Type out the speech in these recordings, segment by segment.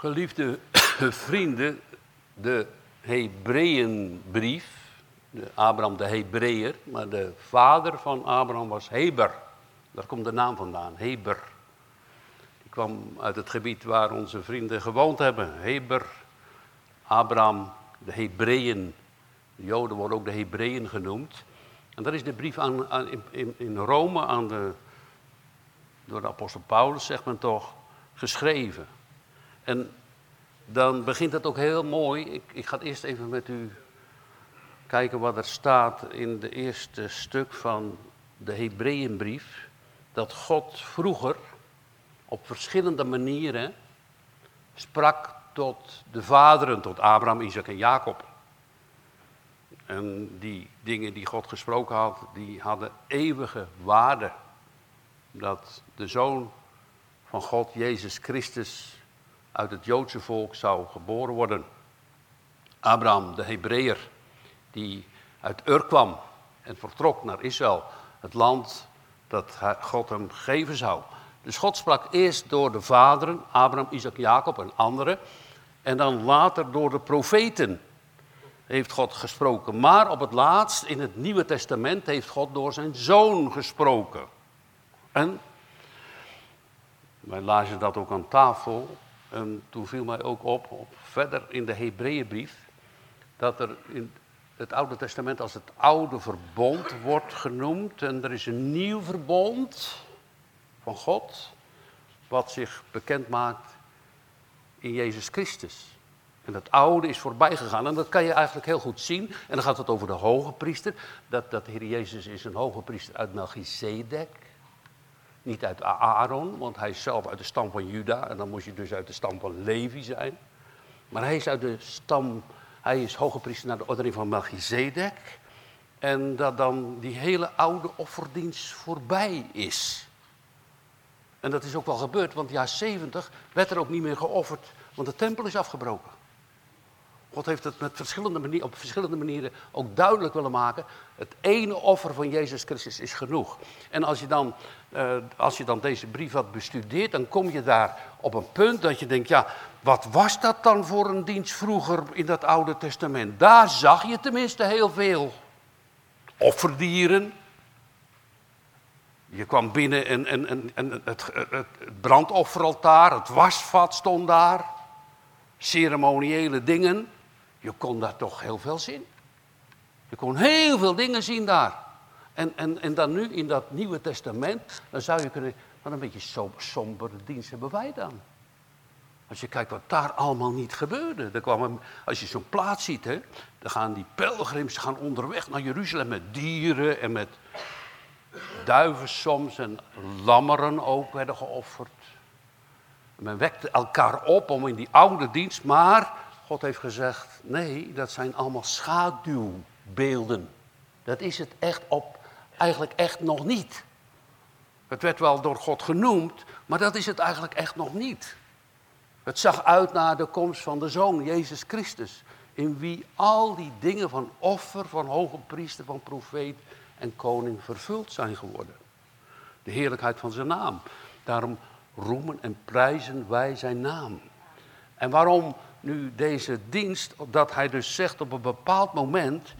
Geliefde vrienden, de Hebreeënbrief, de Abraham de Hebreeër, maar de vader van Abraham was Heber. Daar komt de naam vandaan, Heber. Die kwam uit het gebied waar onze vrienden gewoond hebben. Heber, Abraham, de Hebreeën. De Joden worden ook de Hebreeën genoemd. En dat is de brief aan, aan in, in, Rome aan de, door de apostel Paulus, zegt men toch, geschreven. En dan begint het ook heel mooi. Ik, ik ga eerst even met u kijken wat er staat in de eerste stuk van de Hebreeënbrief. Dat God vroeger op verschillende manieren sprak tot de vaderen, tot Abraham, Isaac en Jacob. En die dingen die God gesproken had, die hadden eeuwige waarde. Dat de zoon van God, Jezus Christus, uit het Joodse volk zou geboren worden. Abraham, de Hebreeër, die uit Ur kwam en vertrok naar Israël, het land dat God hem geven zou. Dus God sprak eerst door de vaderen, Abraham, Isaac, Jacob en anderen. En dan later door de profeten heeft God gesproken. Maar op het laatst, in het Nieuwe Testament, heeft God door zijn zoon gesproken. En wij lazen dat ook aan tafel. En toen viel mij ook op, op verder in de Hebreeënbrief, dat er in het Oude Testament als het Oude Verbond wordt genoemd. En er is een nieuw verbond van God, wat zich bekend maakt in Jezus Christus. En dat oude is voorbij gegaan. En dat kan je eigenlijk heel goed zien. En dan gaat het over de hoge priester. Dat, dat Heer Jezus is een hoge priester uit Melchizedek. Niet uit Aaron, want hij is zelf uit de stam van Juda. En dan moet je dus uit de stam van Levi zijn. Maar hij is uit de stam, hij is hoge priester naar de ordening van Melchizedek. En dat dan die hele oude offerdienst voorbij is. En dat is ook wel gebeurd, want jaar 70 werd er ook niet meer geofferd, want de tempel is afgebroken. God heeft het met verschillende op verschillende manieren ook duidelijk willen maken. Het ene offer van Jezus Christus is genoeg. En als je dan, uh, als je dan deze brief had bestudeerd, dan kom je daar op een punt dat je denkt, ja, wat was dat dan voor een dienst vroeger in dat Oude Testament? Daar zag je tenminste heel veel. Offerdieren. Je kwam binnen en, en, en, en het, het brandofferaltaar, het wasvat stond daar. Ceremoniële dingen. Je kon daar toch heel veel zien. Je kon heel veel dingen zien daar. En, en, en dan nu in dat Nieuwe Testament, dan zou je kunnen, wat een beetje som, sombere dienst hebben wij dan. Als je kijkt wat daar allemaal niet gebeurde. Er als je zo'n plaats ziet, hè, dan gaan die pelgrims gaan onderweg naar Jeruzalem met dieren en met duiven soms en lammeren ook werden geofferd. Men wekte elkaar op om in die oude dienst, maar God heeft gezegd, nee, dat zijn allemaal schaduwbeelden. Dat is het echt op, eigenlijk echt nog niet. Het werd wel door God genoemd, maar dat is het eigenlijk echt nog niet. Het zag uit naar de komst van de Zoon, Jezus Christus. In wie al die dingen van offer, van hoge priester, van profeet en koning vervuld zijn geworden. De heerlijkheid van zijn naam. Daarom roemen en prijzen wij zijn naam. En waarom nu deze dienst, dat hij dus zegt op een bepaald moment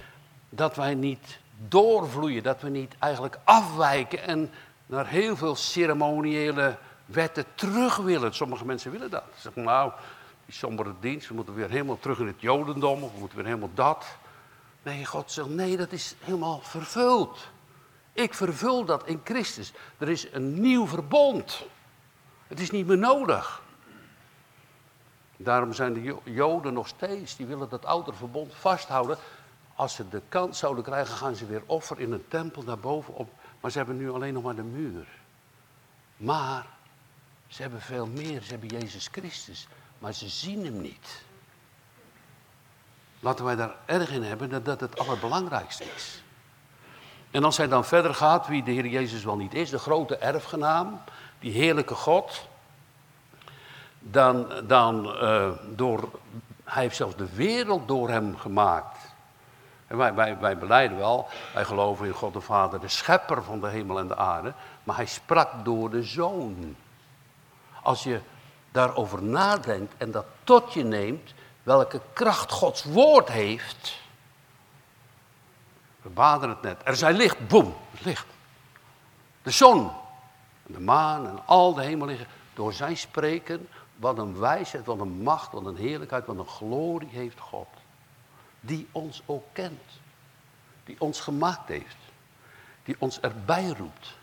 dat wij niet doorvloeien, dat we niet eigenlijk afwijken en naar heel veel ceremoniële wetten terug willen. Sommige mensen willen dat. Ze zeggen, nou, die sombere dienst, we moeten weer helemaal terug in het jodendom, of we moeten weer helemaal dat. Nee, God zegt, nee, dat is helemaal vervuld. Ik vervul dat in Christus. Er is een nieuw verbond. Het is niet meer nodig. Daarom zijn de Joden nog steeds, die willen dat oude verbond vasthouden. Als ze de kans zouden krijgen, gaan ze weer offer in een tempel naar bovenop. Maar ze hebben nu alleen nog maar de muur. Maar ze hebben veel meer. Ze hebben Jezus Christus. Maar ze zien hem niet. Laten wij daar erg in hebben dat dat het allerbelangrijkste is. En als hij dan verder gaat, wie de Heer Jezus wel niet is, de grote erfgenaam, die heerlijke God, dan, dan uh, door, hij heeft zelfs de wereld door hem gemaakt. En wij, wij, wij beleiden wel, wij geloven in God de Vader, de schepper van de hemel en de aarde, maar hij sprak door de zoon. Als je daarover nadenkt en dat tot je neemt, welke kracht Gods woord heeft. We baden het net. Er zijn licht, boem, licht. De zon, de maan en al de hemel liggen door zijn spreken. Wat een wijsheid, wat een macht, wat een heerlijkheid, wat een glorie heeft God. Die ons ook kent. Die ons gemaakt heeft. Die ons erbij roept.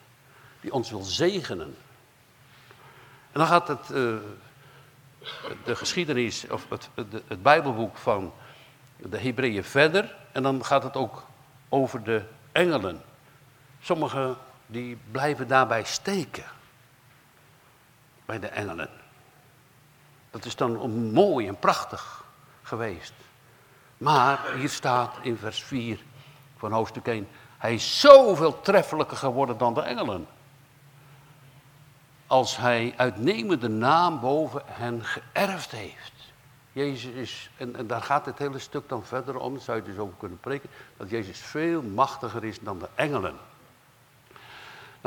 Die ons wil zegenen. En dan gaat het, uh, de geschiedenis, of het, het, het Bijbelboek van de Hebreeën verder. En dan gaat het ook over de engelen. Sommigen die blijven daarbij steken. Bij de engelen. Dat is dan mooi en prachtig geweest. Maar hier staat in vers 4 van hoofdstuk 1. Hij is zoveel treffelijker geworden dan de engelen. Als hij uitnemende naam boven hen geërfd heeft. Jezus is, en, daar gaat het hele stuk dan verder om, daar zou je dus over kunnen preken, dat Jezus veel machtiger is dan de engelen.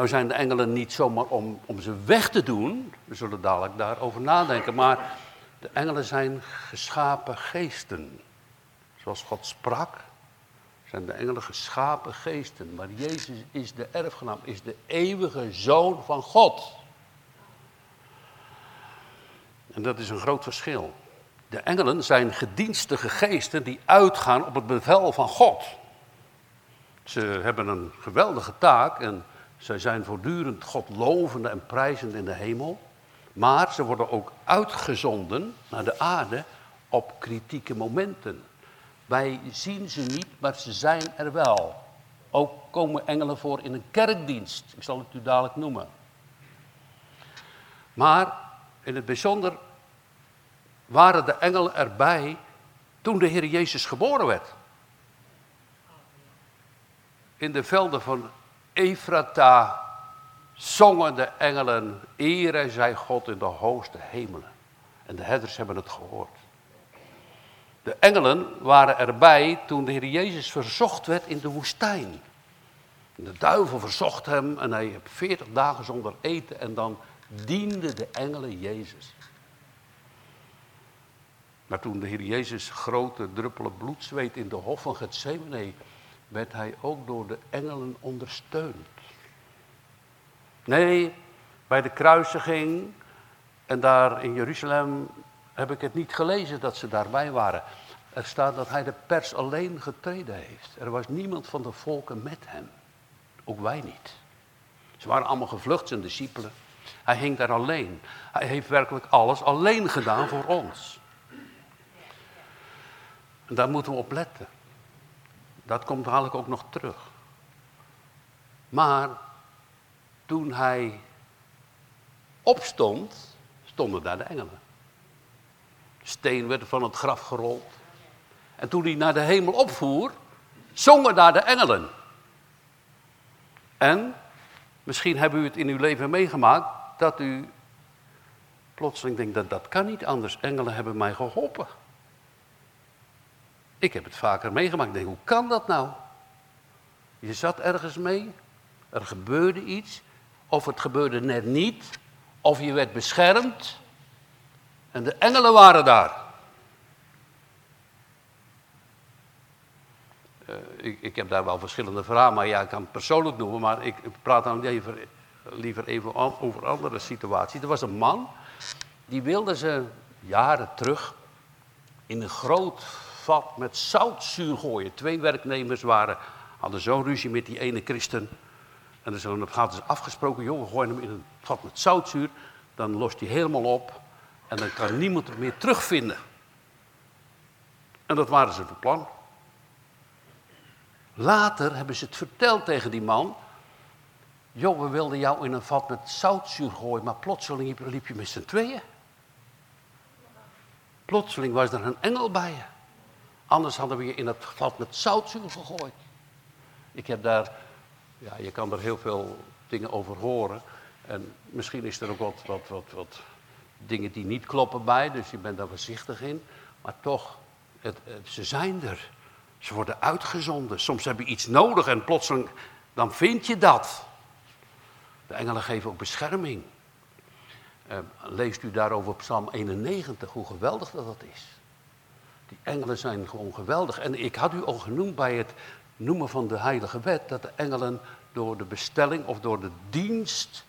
Nou zijn de engelen niet zomaar om, om ze weg te doen, we zullen dadelijk daarover nadenken, maar de engelen zijn geschapen geesten. Zoals God sprak, zijn de engelen geschapen geesten. Maar Jezus is de erfgenaam, is de eeuwige zoon van God. En dat is een groot verschil. De engelen zijn gedienstige geesten die uitgaan op het bevel van God. Ze hebben een geweldige taak en zij zijn voortdurend God lovende en prijzend in de hemel. Maar ze worden ook uitgezonden naar de aarde op kritieke momenten. Wij zien ze niet, maar ze zijn er wel. Ook komen engelen voor in een kerkdienst. Ik zal het u dadelijk noemen. Maar in het bijzonder waren de engelen erbij toen de Heer Jezus geboren werd. In de velden van Efrata zongen de engelen, ere zij God in de hoogste hemelen. En de herders hebben het gehoord. De engelen waren erbij toen de Heer Jezus verzocht werd in de woestijn. De duivel verzocht hem en hij heeft veertig dagen zonder eten en dan dienden de engelen Jezus. Maar toen de Heer Jezus grote druppelen bloed zweet in de hof van Gethsemane, werd hij ook door de engelen ondersteund. Nee, bij de kruisiging en daar in Jeruzalem heb ik het niet gelezen dat ze daarbij waren. Er staat dat hij de pers alleen getreden heeft. Er was niemand van de volken met hem. Ook wij niet. Ze waren allemaal gevlucht, zijn discipelen. Hij hing daar alleen. Hij heeft werkelijk alles alleen gedaan voor ons. En daar moeten we op letten. Dat komt dadelijk ook nog terug. Maar toen hij opstond, stonden daar de engelen. steen werd van het graf gerold. En toen hij naar de hemel opvoer, zongen daar de engelen. En misschien hebben u het in uw leven meegemaakt dat u plotseling denkt dat dat kan niet anders. Engelen hebben mij geholpen. Ik heb het vaker meegemaakt. Ik denk, hoe kan dat nou? Je zat ergens mee, er gebeurde iets, of het gebeurde net niet, of je werd beschermd en de engelen waren daar. Uh, ik, ik, heb daar wel verschillende verhalen, maar ja, ik kan het persoonlijk noemen, maar ik praat dan liever, liever even over andere situaties. Er was een man, die wilde ze jaren terug in een groot vat met zoutzuur gooien. Twee werknemers waren, hadden zo'n ruzie met die ene christen. En dan hadden ze afgesproken, joh, we gooien hem in een vat met zoutzuur. Dan lost hij helemaal op en dan kan niemand het meer terugvinden. En dat waren ze van plan. Later hebben ze het verteld tegen die man. Joh, we wilden jou in een vat met zoutzuur gooien, maar plotseling liep je met z'n tweeën. Plotseling was er een engel bij je. Anders hadden we je in het vat met zoutzuur gegooid. Ik heb daar, ja, je kan er heel veel dingen over horen. En misschien is er ook wat, wat, wat, wat dingen die niet kloppen bij, dus je bent daar voorzichtig in. Maar toch, het, ze zijn er. Ze worden uitgezonden. Soms heb je iets nodig en plotseling, dan vind je dat. De engelen geven ook bescherming. Uh, leest u daarover Psalm 91, hoe geweldig dat, dat is. Die engelen zijn gewoon geweldig. En ik had u al genoemd bij het noemen van de heilige wet, dat de engelen door de bestelling of door de dienst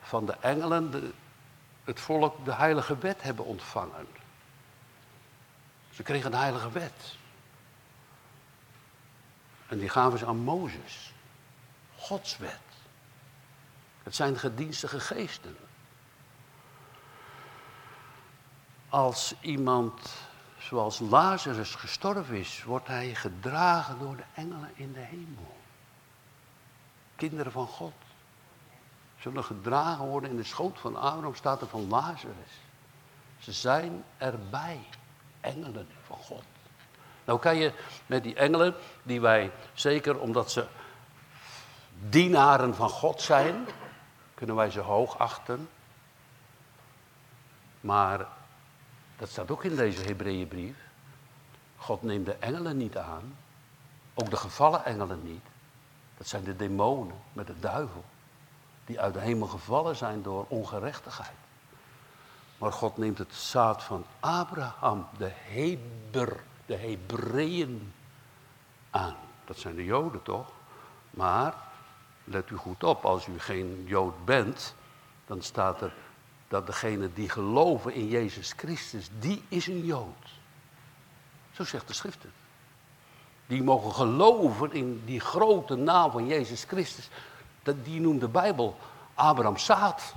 van de engelen de, het volk de heilige wet hebben ontvangen. Ze kregen een heilige wet. En die gaven ze aan Mozes. Gods wet. Het zijn gedienstige geesten. Als iemand zoals Lazarus gestorven is, wordt hij gedragen door de engelen in de hemel. Kinderen van God zullen gedragen worden in de schoot van Abraham, staat er van Lazarus. Ze zijn erbij, engelen van God. Nou kan je met die engelen, die wij zeker omdat ze dienaren van God zijn, kunnen wij ze hoog achten. Maar dat staat ook in deze Hebreeënbrief. God neemt de engelen niet aan, ook de gevallen engelen niet. Dat zijn de demonen met de duivel, die uit de hemel gevallen zijn door ongerechtigheid. Maar God neemt het zaad van Abraham, de Heber, de Hebreeën aan. Dat zijn de Joden toch? Maar let u goed op, als u geen Jood bent, dan staat er dat degene die geloven in Jezus Christus, die is een Jood. Zo zegt de schrift het. Die mogen geloven in die grote naam van Jezus Christus. Die noemt de Bijbel Abraham zaad.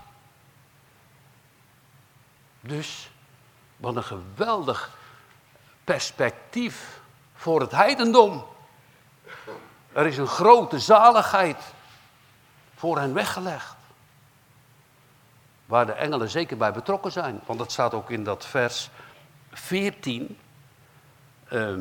Dus wat een geweldig perspectief voor het heidendom. Er is een grote zaligheid voor hen weggelegd. Waar de engelen zeker bij betrokken zijn. Want dat staat ook in dat vers 14. Uh,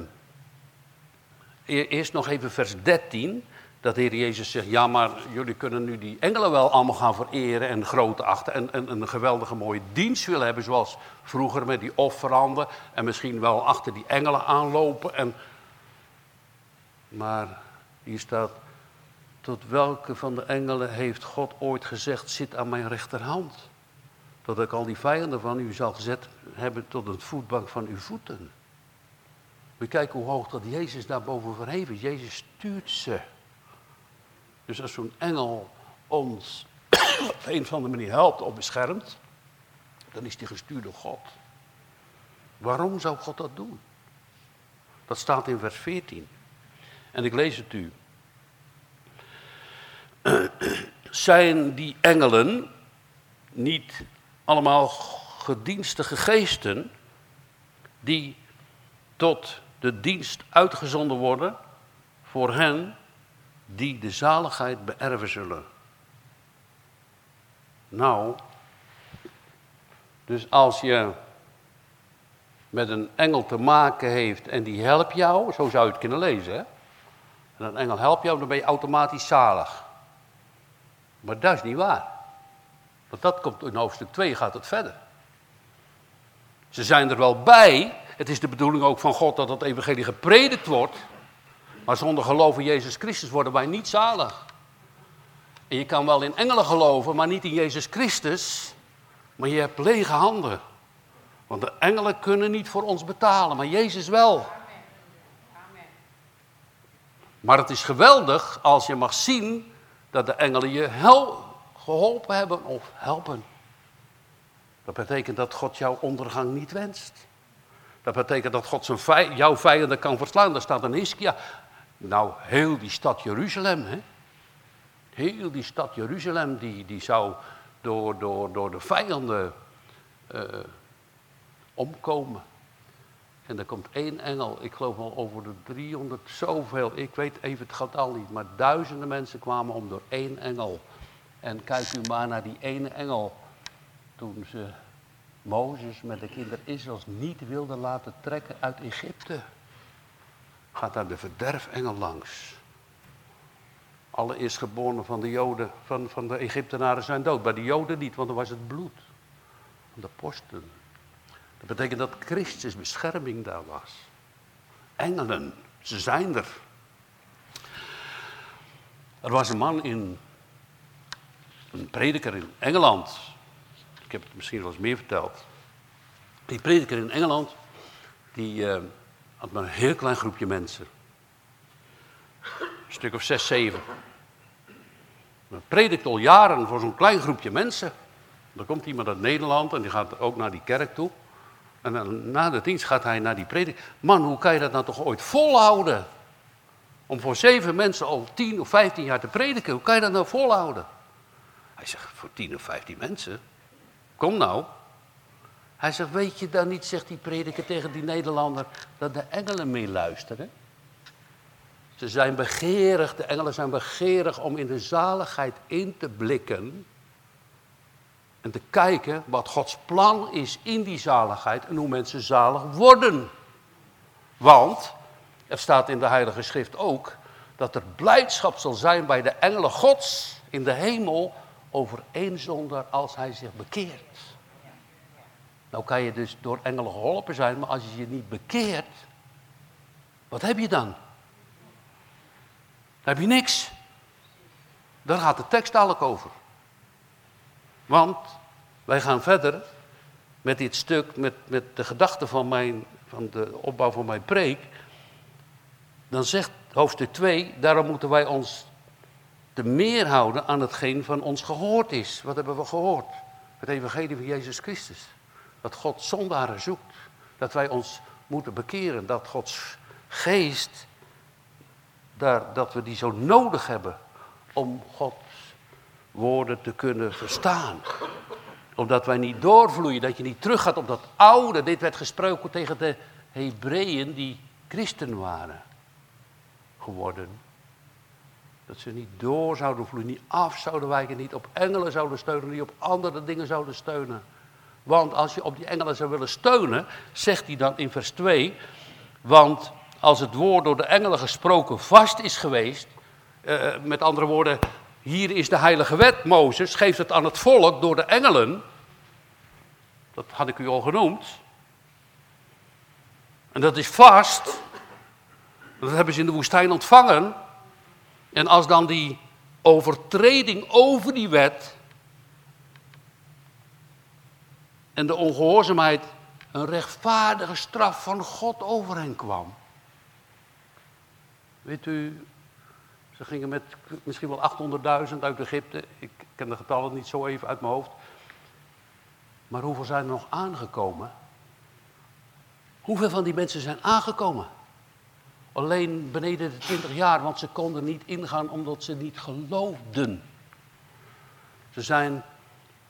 eerst nog even vers 13. Dat de Heer Jezus zegt, ja maar jullie kunnen nu die engelen wel allemaal gaan vereren en groot achten. En, en, een geweldige mooie dienst willen hebben zoals vroeger met die offeranden. En misschien wel achter die engelen aanlopen. En... Maar hier staat, tot welke van de engelen heeft God ooit gezegd, zit aan mijn rechterhand? Dat ik al die vijanden van u zal gezet hebben tot een voetbank van uw voeten. Je kijken hoe hoog dat Jezus daarboven verheven is. Jezus stuurt ze. Dus als zo'n engel ons op een of andere manier helpt of beschermt, dan is die gestuurd door God. Waarom zou God dat doen? Dat staat in vers 14. En ik lees het u. Zijn die engelen niet allemaal gedienstige geesten die tot de dienst uitgezonden worden voor hen die de zaligheid beërven zullen. Nou, dus als je met een engel te maken heeft en die helpt jou, zo zou je het kunnen lezen, hè? En een engel helpt jou, dan ben je automatisch zalig. Maar dat is niet waar. Want dat komt in hoofdstuk 2, gaat het verder. Ze zijn er wel bij. Het is de bedoeling ook van God dat het evangelie gepredikt wordt. Maar zonder geloof in Jezus Christus worden wij niet zalig. En je kan wel in engelen geloven, maar niet in Jezus Christus. Maar je hebt lege handen. Want de engelen kunnen niet voor ons betalen, maar Jezus wel. Maar het is geweldig als je mag zien dat de engelen je hel geholpen hebben of helpen. Dat betekent dat God jouw ondergang niet wenst. Dat betekent dat God zijn jouw vijanden kan verslaan. Daar staat een Hiskia. Nou, heel die stad Jeruzalem, hè? Heel die stad Jeruzalem, die, die zou door, door, door de vijanden uh, omkomen. En er komt één engel, ik geloof al over de 300 zoveel, ik weet even het getal niet, maar duizenden mensen kwamen om door één engel. En kijk u maar naar die ene engel, toen ze Mozes met de kinderen Israëls niet wilden laten trekken uit Egypte. Gaat daar de verderfengel langs. Alle eerstgeborenen van de Joden, van, van de Egyptenaren zijn dood. Bij de Joden niet, want dan was het bloed. Van de posten. Dat betekent dat Christus bescherming daar was. Engelen, ze zijn er. Er was een man in, een prediker in Engeland. ik heb het misschien wel eens meer verteld. Die prediker in Engeland, die eh, had maar een heel klein groepje mensen. Een stuk of zes, zeven. Maar predikt al jaren voor zo'n klein groepje mensen. Dan komt iemand uit Nederland en die gaat ook naar die kerk toe. En na de dienst gaat hij naar die predik. Man, hoe kan je dat nou toch ooit volhouden? Om voor zeven mensen al tien of vijftien jaar te prediken. Hoe kan je dat nou volhouden? Hij zegt, voor tien of vijftien mensen? Kom nou. Hij zegt, weet je dan niet, zegt die prediker tegen die Nederlander, dat de engelen meeluisteren? Ze zijn begeerig, de engelen zijn begeerig om in de zaligheid in te blikken. En te kijken wat Gods plan is in die zaligheid en hoe mensen zalig worden. Want er staat in de Heilige Schrift ook dat er blijdschap zal zijn bij de engelen Gods in de hemel over één zonder als hij zich bekeert. Nou kan je dus door engelen geholpen zijn, maar als je je niet bekeert, wat heb je dan? Dan heb je niks. Daar gaat de tekst eigenlijk over. Want wij gaan verder met dit stuk, met, met de gedachte van, mijn, van de opbouw van mijn preek. Dan zegt hoofdstuk 2, daarom moeten wij ons te meer houden aan hetgeen van ons gehoord is. Wat hebben we gehoord? Het evangelie van Jezus Christus. Dat God zondaren zoekt. Dat wij ons moeten bekeren. Dat Gods geest, daar, dat we die zo nodig hebben om Gods woorden te kunnen verstaan. Omdat wij niet doorvloeien, dat je niet teruggaat op dat oude. Dit werd gesproken tegen de Hebreeën die christen waren geworden. Dat ze niet door zouden vloeien, niet af zouden wijken, niet op engelen zouden steunen, niet op andere dingen zouden steunen. Want als je op die engelen zou willen steunen, zegt hij dan in vers 2, want als het woord door de engelen gesproken vast is geweest, uh, met andere woorden, hier is de heilige wet, Mozes, geeft het aan het volk door de engelen, dat had ik u al genoemd, en dat is vast, dat hebben ze in de woestijn ontvangen, en als dan die overtreding over die wet en de ongehoorzaamheid een rechtvaardige straf van God over hen kwam. Weet u, ze gingen met misschien wel 800.000 uit Egypte. Ik ken de getallen niet zo even uit mijn hoofd. Maar hoeveel zijn er nog aangekomen? Hoeveel van die mensen zijn aangekomen? Alleen beneden de 20 jaar, want ze konden niet ingaan omdat ze niet geloofden. Ze zijn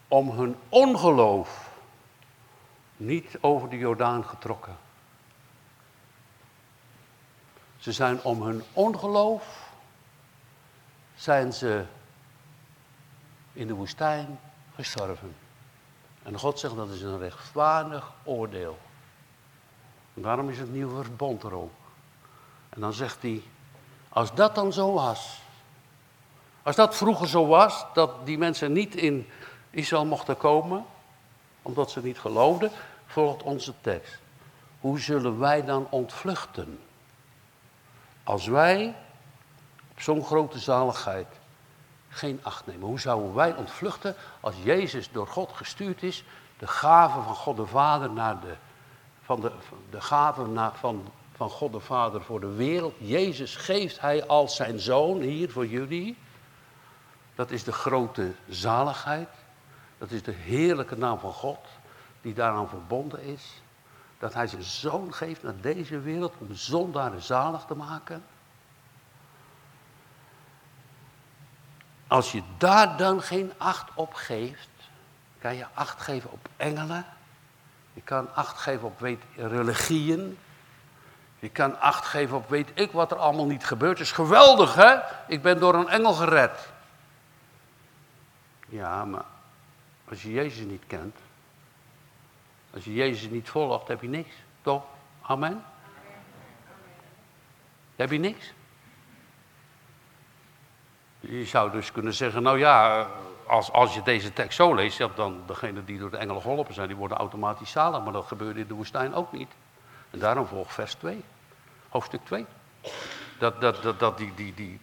om hun ongeloof niet over de Jordaan getrokken. Ze zijn om hun ongeloof, zijn ze in de woestijn gestorven. En God zegt dat is een rechtvaardig oordeel. Daarom is het nieuwe verbond er ook. En dan zegt hij, als dat dan zo was, als dat vroeger zo was, dat die mensen niet in Israël mochten komen, omdat ze niet geloofden, volgt onze tekst. Hoe zullen wij dan ontvluchten? Als wij op zo'n grote zaligheid geen acht nemen. Hoe zouden wij ontvluchten als Jezus door God gestuurd is, de gave van God de Vader naar de, van de, de gave naar, van van God de Vader voor de wereld. Jezus geeft hij als zijn zoon hier voor jullie. Dat is de grote zaligheid. Dat is de heerlijke naam van God die daaraan verbonden is. Dat hij zijn zoon geeft naar deze wereld om zondaren zalig te maken. Als je daar dan geen acht op geeft, kan je acht geven op engelen. Je kan acht geven op weet, religieën. Je kan acht geven op weet ik wat er allemaal niet gebeurt. is geweldig, hè? Ik ben door een engel gered. Ja, maar als je Jezus niet kent, als je Jezus niet volgt, heb je niks. Toch? Amen? Heb je niks? Je zou dus kunnen zeggen, nou ja, als, als je deze tekst zo leest, dan degenen die door de engelen geholpen zijn, die worden automatisch zalig. Maar dat gebeurde in de woestijn ook niet. En daarom volgt vers 2, hoofdstuk 2. Dat, dat, dat, die, die, die,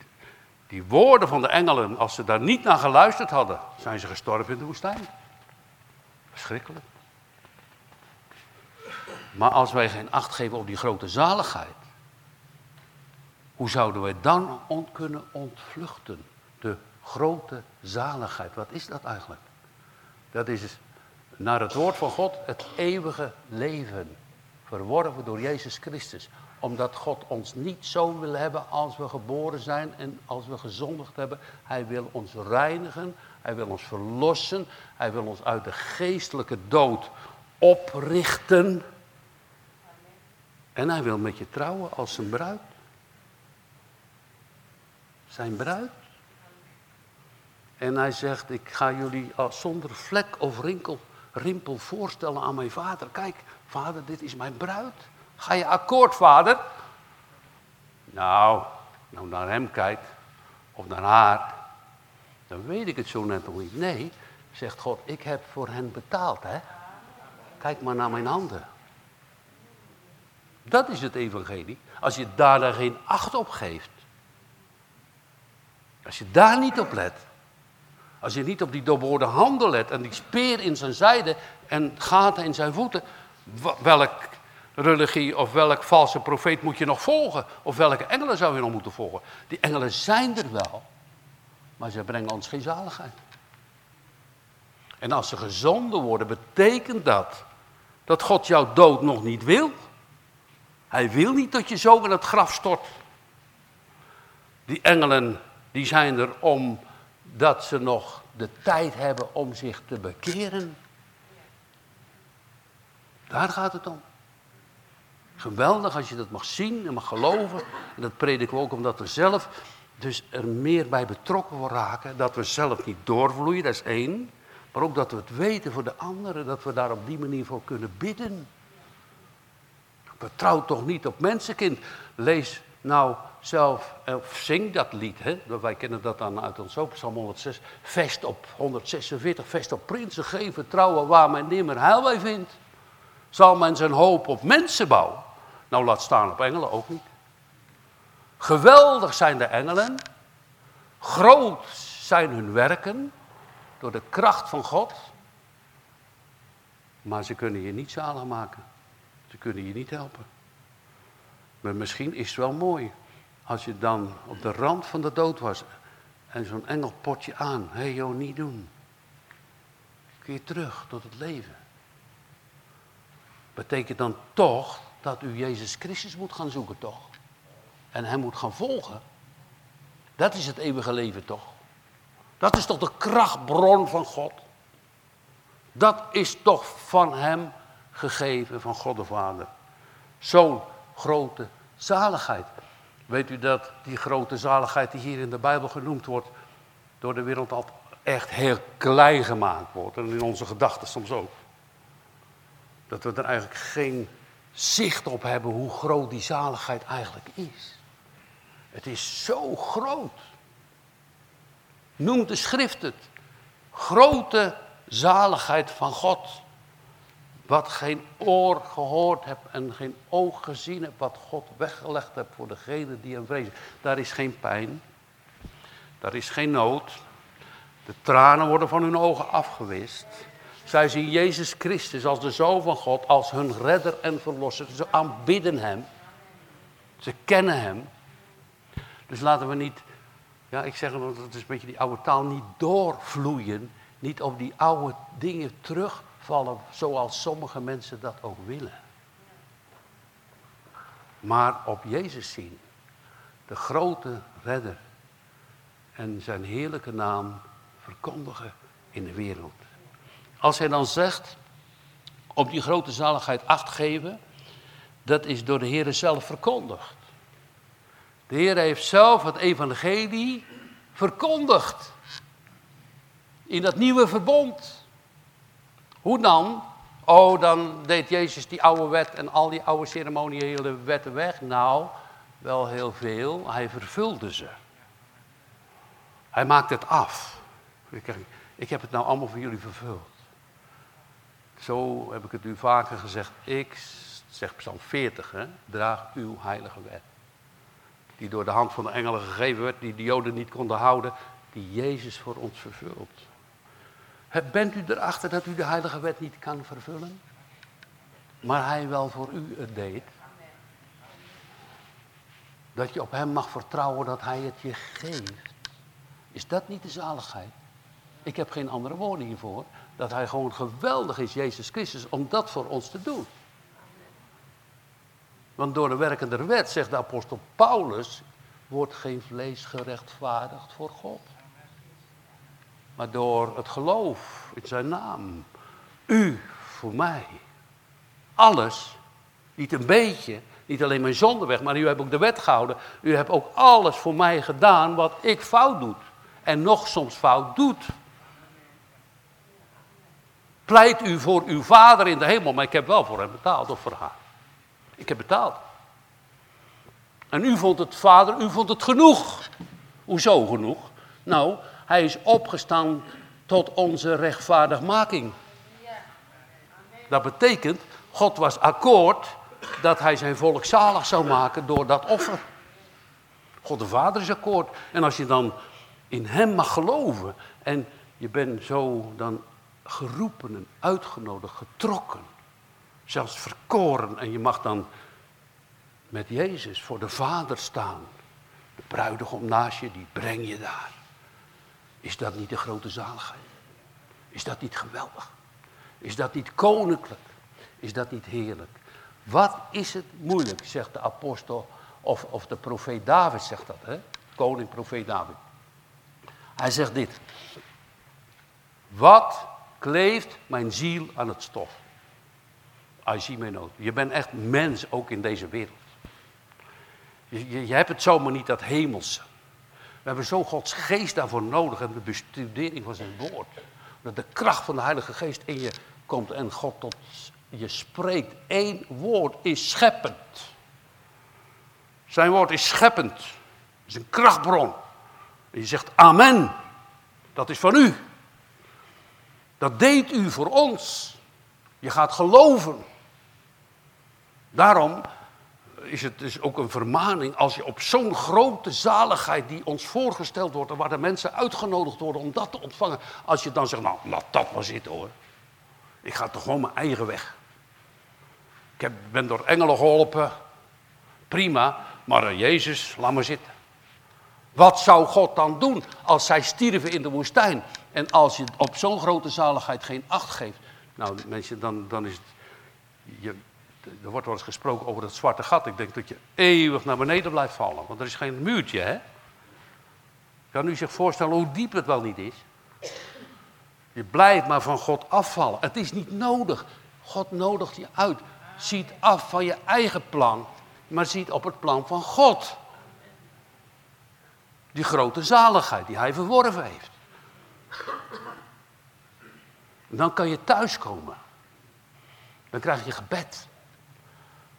die woorden van de engelen, als ze daar niet naar geluisterd hadden, zijn ze gestorven in de woestijn. Verschrikkelijk. Maar als wij geen acht geven op die grote zaligheid, hoe zouden wij dan on kunnen ontvluchten? De grote zaligheid, wat is dat eigenlijk? Dat is naar het woord van God het eeuwige leven, verworven door Jezus Christus. Omdat God ons niet zo wil hebben als we geboren zijn en als we gezondigd hebben. Hij wil ons reinigen, hij wil ons verlossen, hij wil ons uit de geestelijke dood oprichten. En hij wil met je trouwen als zijn bruid. Zijn bruid. En hij zegt, ik ga jullie zonder vlek of rinkel, rimpel voorstellen aan mijn vader. Kijk, vader, dit is mijn bruid. Ga je akkoord, vader? Nou, nou naar hem kijkt, of naar haar, dan weet ik het zo net nog niet. Nee, zegt God, ik heb voor hen betaald, hè. Kijk maar naar mijn handen. Dat is het evangelie. Als je daar geen acht op geeft. Als je daar niet op let. Als je niet op die doorboorde handen let en die speer in zijn zijde en gaten in zijn voeten. Welk religie of welk valse profeet moet je nog volgen? Of welke engelen zou je nog moeten volgen? Die engelen zijn er wel, maar ze brengen ons geen zaligheid. En als ze gezonden worden, betekent dat dat God jouw dood nog niet wil. Hij wil niet dat je zo in het graf stort. Die engelen, die zijn er omdat ze nog de tijd hebben om zich te bekeren. Daar gaat het om. Geweldig als je dat mag zien en mag geloven. En dat prediken we ook omdat we zelf dus er meer bij betrokken raken. Dat we zelf niet doorvloeien, dat is één. Maar ook dat we het weten voor de anderen, dat we daar op die manier voor kunnen bidden. Vertrouw toch niet op mensenkind. Lees nou zelf, of zing dat lied. Hè? Wij kennen dat dan uit ons ook, Psalm 106. Vest op 146, vest op prinsen, geven vertrouwen waar men nimmer heil bij vindt. Zal men zijn hoop op mensen bouwen? Nou, laat staan op engelen ook niet. Geweldig zijn de engelen. Groot zijn hun werken door de kracht van God. Maar ze kunnen je niet zalig maken. Ze kunnen je niet helpen. Maar misschien is het wel mooi als je dan op de rand van de dood was en zo'n engel potje aan. Hé hey, niet doen. Keer terug tot het leven. Betekent dan toch dat u Jezus Christus moet gaan zoeken, toch? En hem moet gaan volgen. Dat is het eeuwige leven, toch? Dat is toch de krachtbron van God? Dat is toch van hem gegeven, van God de Vader. Zo'n grote zaligheid. Weet u dat die grote zaligheid die hier in de Bijbel genoemd wordt, door de wereld al echt heel klein gemaakt wordt. En in onze gedachten soms ook. Dat we er eigenlijk geen zicht op hebben hoe groot die zaligheid eigenlijk is. Het is zo groot. Noemt de schrift het. Grote zaligheid van God. Wat geen oor gehoord hebt en geen oog gezien hebt, wat God weggelegd hebt voor degene die hem vrezen. Daar is geen pijn, daar is geen nood. De tranen worden van hun ogen afgewist. Zij zien Jezus Christus als de Zoon van God, als hun redder en verlosser. Ze aanbidden Hem. Ze kennen Hem. Dus laten we niet, ja ik zeg dat is een beetje die oude taal, niet doorvloeien. Niet op die oude dingen terugvallen zoals sommige mensen dat ook willen. Maar op Jezus zien. De grote redder. En zijn heerlijke naam verkondigen in de wereld. Als hij dan zegt, op die grote zaligheid acht geven, dat is door de Heer zelf verkondigd. De Heer heeft zelf het evangelie verkondigd. In dat nieuwe verbond. Hoe dan? Oh, dan deed Jezus die oude wet en al die oude ceremoniële wetten weg. Nou, wel heel veel. Hij vervulde ze. Hij maakt het af. Ik heb het nou allemaal voor jullie vervuld. Zo heb ik het u vaker gezegd. Ik, zeg Psalm 40, hè, draag uw heilige wet. Die door de hand van de engelen gegeven werd, die de Joden niet konden houden. Die Jezus voor ons vervult. Bent u erachter dat u de heilige wet niet kan vervullen? Maar hij wel voor u het deed. Dat je op hem mag vertrouwen dat hij het je geeft. Is dat niet de zaligheid? Ik heb geen andere woorden hiervoor. Dat hij gewoon geweldig is, Jezus Christus, om dat voor ons te doen. Want door de werkende wet, zegt de apostel Paulus, wordt geen vlees gerechtvaardigd voor God. Maar door het geloof in zijn naam. U voor mij. Alles, niet een beetje, niet alleen mijn zonde weg, maar u hebt ook de wet gehouden. U hebt ook alles voor mij gedaan wat ik fout doe. En nog soms fout doet. Pleit u voor uw vader in de hemel, maar ik heb wel voor hem betaald of voor haar. Ik heb betaald. En u vond het, vader, u vond het genoeg. Hoezo genoeg? Nou, hij is opgestaan tot onze rechtvaardigmaking. Dat betekent, God was akkoord dat hij zijn volk zalig zou maken door dat offer. God de Vader is akkoord. En als je dan in hem mag geloven en je bent zo dan geroepen en uitgenodigd, getrokken, zelfs verkoren en je mag dan met Jezus voor de Vader staan. De bruidegom naast je, die breng je daar. Is dat niet de grote zaligheid? Is dat niet geweldig? Is dat niet koninklijk? Is dat niet heerlijk? Wat is het moeilijk, zegt de apostel, of, of de profeet David zegt dat, hè? koning profeet David. Hij zegt dit. Wat kleeft mijn ziel aan het stof? I see my nood. Je bent echt mens ook in deze wereld. Je, je, je hebt het zomaar niet dat hemelse. We hebben zo Gods geest daarvoor nodig en de bestudering van zijn woord. Dat de kracht van de Heilige Geest in je komt en God tot je spreekt. Eén woord is scheppend. Zijn woord is scheppend. Is een krachtbron. Je zegt amen. Dat is van u. Dat deed u voor ons. Je gaat geloven. Daarom is het dus ook een vermaning als je op zo'n grote zaligheid die ons voorgesteld wordt en waar de mensen uitgenodigd worden om dat te ontvangen, als je dan zegt, nou laat dat maar zitten hoor. Ik ga toch gewoon mijn eigen weg. Ik heb, ben door engelen geholpen, prima, maar uh, Jezus, laat maar zitten. Wat zou God dan doen als zij stierven in de woestijn? En als je op zo'n grote zaligheid geen acht geeft. Nou mensen, dan, dan is het, je, er wordt wel eens gesproken over dat zwarte gat. Ik denk dat je eeuwig naar beneden blijft vallen. Want er is geen muurtje, hè? Kan u zich voorstellen hoe diep het wel niet is? Je blijft maar van God afvallen. Het is niet nodig. God nodigt je uit. Ziet af van je eigen plan, maar ziet op het plan van God. Die grote zaligheid die hij verworven heeft. dan kan je thuiskomen. Dan krijg je gebed.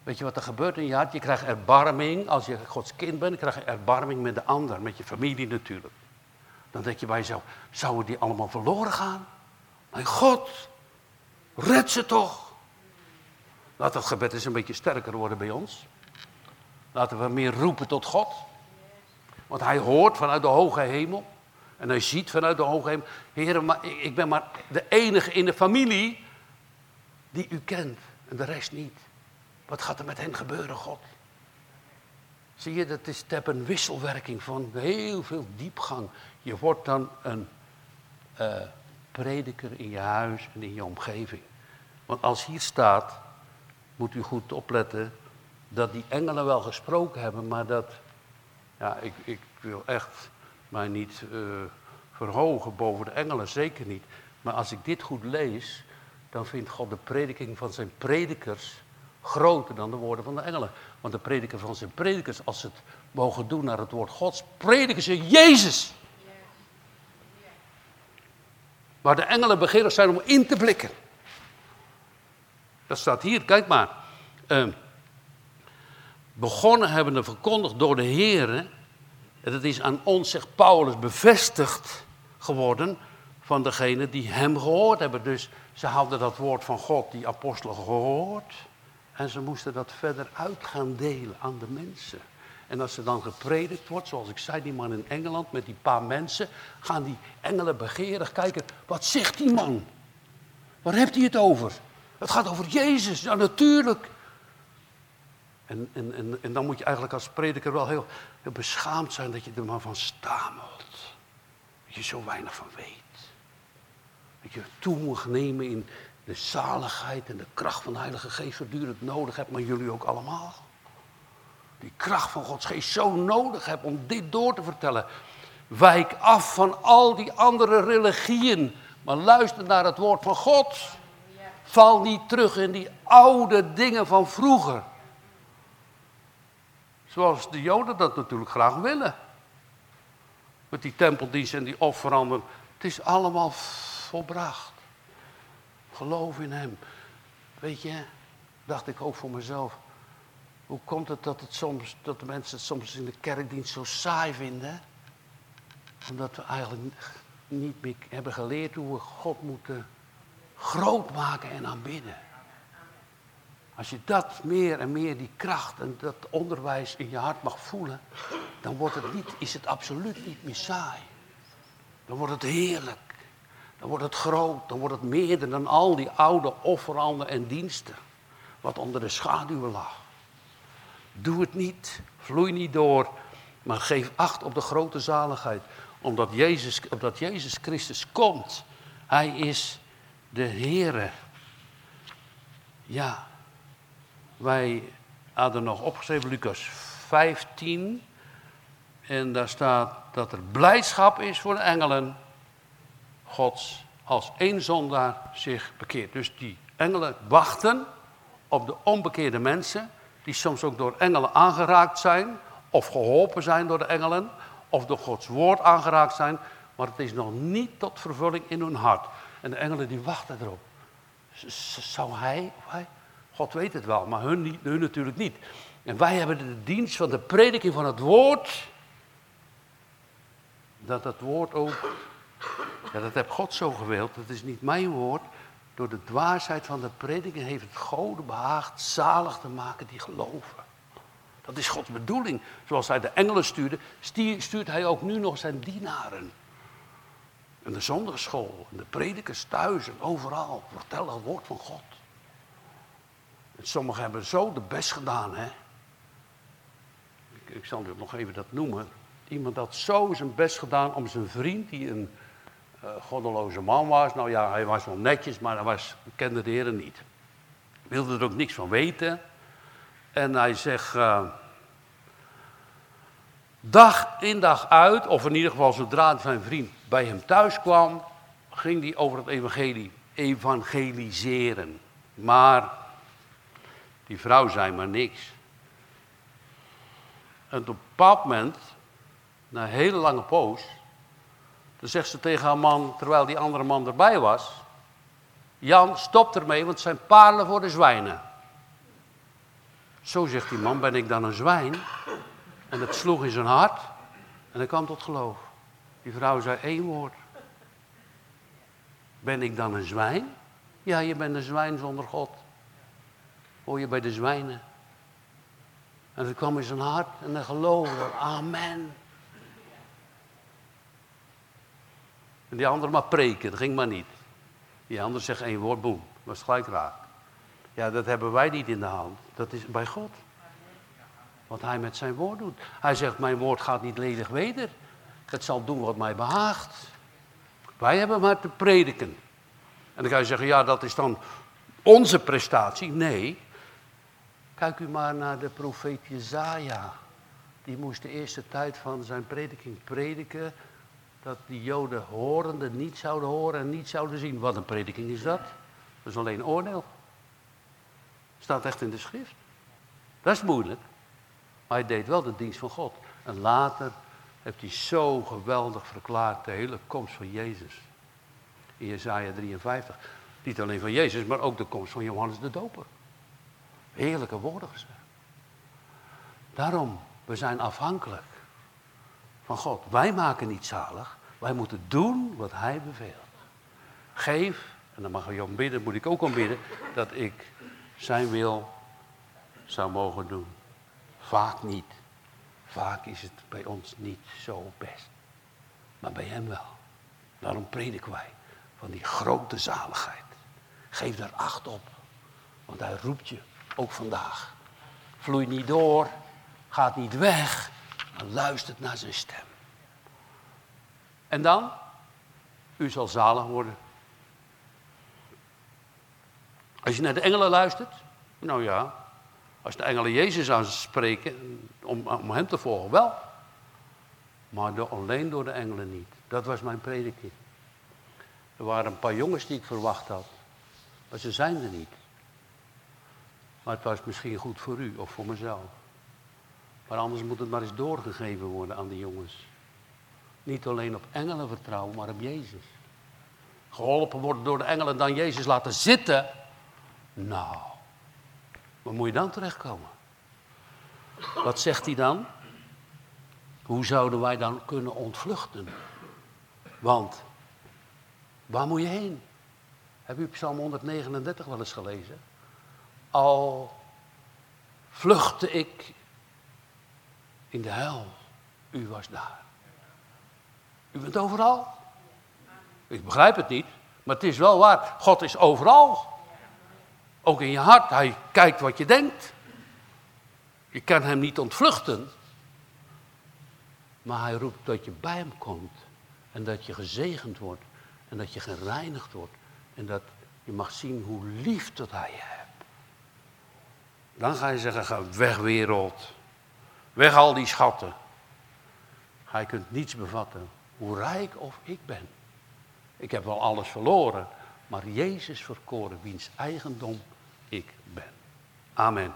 Weet je wat er gebeurt in je hart? Je krijgt erbarming. Als je Gods kind bent, krijg je erbarming met de ander, met je familie natuurlijk. Dan denk je bij jezelf, zouden die allemaal verloren gaan? Mijn God, red ze toch. Laat dat gebed eens een beetje sterker worden bij ons. Laten we meer roepen tot God. Want hij hoort vanuit de hoge hemel. En hij ziet vanuit de hoge hemel. Heren, ik ben maar de enige in de familie die u kent. En de rest niet. Wat gaat er met hen gebeuren, God? Zie je, dat is heb een wisselwerking van heel veel diepgang. Je wordt dan een uh, prediker in je huis en in je omgeving. Want als hier staat, moet u goed opletten, dat die engelen wel gesproken hebben, maar dat, ja, ik, ik wil echt mij niet uh, verhogen boven de engelen, zeker niet. Maar als ik dit goed lees, dan vindt God de prediking van zijn predikers groter dan de woorden van de engelen. Want de prediker van zijn predikers, als ze het mogen doen naar het woord Gods, prediken ze Jezus. Waar de engelen begeerig zijn om in te blikken. Dat staat hier, kijk maar. Uh, begonnen hebben we verkondigd door de Heer. En dat is aan ons, zegt Paulus, bevestigd geworden van degene die hem gehoord hebben. Dus ze hadden dat woord van God, die apostelen, gehoord. En ze moesten dat verder uit gaan delen aan de mensen. En als er dan gepredikt wordt, zoals ik zei, die man in Engeland met die paar mensen, gaan die engelen begeerig kijken, wat zegt die man? Waar heeft hij het over? Het gaat over Jezus, ja natuurlijk. En, en, en, en dan moet je eigenlijk als prediker wel heel, heel beschaamd zijn dat je er maar van stamelt. Dat je zo weinig van weet. Dat je toe moet nemen in de zaligheid en de kracht van de Heilige Geest voortdurend nodig hebt, maar jullie ook allemaal. Die kracht van Gods Geest zo nodig hebt om dit door te vertellen. Wijk af van al die andere religieën, maar luister naar het woord van God. Val niet terug in die oude dingen van vroeger. Zoals de Joden dat natuurlijk graag willen. Met die tempeldienst en die offeranden. Het is allemaal volbracht. Geloof in Hem. Weet je, dacht ik ook voor mezelf. Hoe komt het dat, het soms, dat de mensen het soms in de kerkdienst zo saai vinden? Omdat we eigenlijk niet meer hebben geleerd hoe we God moeten groot maken en aanbidden. Als je dat meer en meer, die kracht en dat onderwijs in je hart mag voelen, dan wordt het niet, is het absoluut niet meer saai. Dan wordt het heerlijk. Dan wordt het groot. Dan wordt het meer dan al die oude offeranden en diensten. Wat onder de schaduwen lag. Doe het niet. Vloei niet door. Maar geef acht op de grote zaligheid. Omdat Jezus, omdat Jezus Christus komt. Hij is de Heere. Ja, wij hadden nog opgeschreven Lucas 15. En daar staat dat er blijdschap is voor de engelen. Gods als één zondaar zich bekeert. Dus die engelen wachten op de onbekeerde mensen. Die soms ook door engelen aangeraakt zijn. Of geholpen zijn door de engelen. Of door Gods woord aangeraakt zijn. Maar het is nog niet tot vervulling in hun hart. En de engelen die wachten erop. Zou hij hij God weet het wel, maar hun, hun natuurlijk niet. En wij hebben de dienst van de prediking van het woord. Dat het woord ook, ja, dat heb God zo gewild, dat is niet mijn woord. Door de dwaasheid van de prediking heeft het God behaagd zalig te maken die geloven. Dat is Gods bedoeling. Zoals hij de engelen stuurde, stuurt hij ook nu nog zijn dienaren. En de zondagschool, en de predikers thuis en overal. Vertel het woord van God. Sommigen hebben zo de best gedaan, hè. Ik, ik zal nog even dat noemen. Iemand had zo zijn best gedaan om zijn vriend, die een goddeloze man was. Nou ja, hij was wel netjes, maar hij was, kende de heren niet. Wilde er ook niks van weten. En hij zegt, uh, dag in dag uit, of in ieder geval zodra zijn vriend bij hem thuis kwam, ging hij over het evangelie evangeliseren. Maar die vrouw zei maar niks. En op een bepaald moment, na een hele lange poos, dan zegt ze tegen haar man, terwijl die andere man erbij was: Jan, stop ermee, want het zijn parelen voor de zwijnen. Zo zegt die man: Ben ik dan een zwijn? En het sloeg in zijn hart en hij kwam tot geloof. Die vrouw zei één woord: Ben ik dan een zwijn? Ja, je bent een zwijn zonder God hoor je bij de zwijnen. En het kwam in zijn hart en hij geloofde. Amen. En die andere maar preken, dat ging maar niet. Die andere zegt één woord, boem, was gelijk raak. Ja, dat hebben wij niet in de hand. Dat is bij God. Wat hij met zijn woord doet. Hij zegt, mijn woord gaat niet ledig weder. Het zal doen wat mij behaagt. Wij hebben maar te prediken. En dan ga je zeggen, ja, dat is dan onze prestatie. Nee, Kijk u maar naar de profeet Jezaja. Die moest de eerste tijd van zijn prediking prediken. Dat die Joden horende niet zouden horen en niet zouden zien. Wat een prediking is dat? Dat is alleen oordeel. Staat echt in de schrift. Dat is moeilijk. Maar hij deed wel de dienst van God. En later heeft hij zo geweldig verklaard de hele komst van Jezus. In Jezaja 53. Niet alleen van Jezus, maar ook de komst van Johannes de Doper. Heerlijke woorden gezegd. Daarom, we zijn afhankelijk van God. Wij maken niet zalig. Wij moeten doen wat Hij beveelt. Geef, en dan mag je om bidden, moet ik ook om bidden, dat ik zijn wil zou mogen doen. Vaak niet. Vaak is het bij ons niet zo best. Maar bij hem wel. Daarom prediken wij van die grote zaligheid. Geef daar acht op. Want hij roept je, ook vandaag. Vloei niet door, gaat niet weg, luistert naar zijn stem. En dan, u zal zalig worden. Als je naar de engelen luistert, nou ja, als de engelen Jezus aanspreken om, om hem te volgen, wel. Maar alleen door de engelen niet. Dat was mijn prediking. Er waren een paar jongens die ik verwacht had. Maar ze zijn er niet. Maar het was misschien goed voor u of voor mezelf. Maar anders moet het maar eens doorgegeven worden aan die jongens. Niet alleen op engelen vertrouwen, maar op Jezus. Geholpen worden door de engelen dan Jezus laten zitten. Nou, waar moet je dan terechtkomen? Wat zegt hij dan? Hoe zouden wij dan kunnen ontvluchten? Want, waar moet je heen? Heb u Psalm 139 wel eens gelezen? Al vluchtte ik in de hel, u was daar. U bent overal. Ik begrijp het niet, maar het is wel waar. God is overal. Ook in je hart. Hij kijkt wat je denkt. Je kan hem niet ontvluchten. Maar hij roept dat je bij hem komt. En dat je gezegend wordt. En dat je gereinigd wordt. En dat je mag zien hoe lief dat hij je hebt. Dan ga je zeggen, ga weg wereld. Weg al die schatten. Hij kunt niets bevatten, hoe rijk of ik ben. Ik heb wel alles verloren, maar Jezus verkoren, wiens eigendom ik ben. Amen.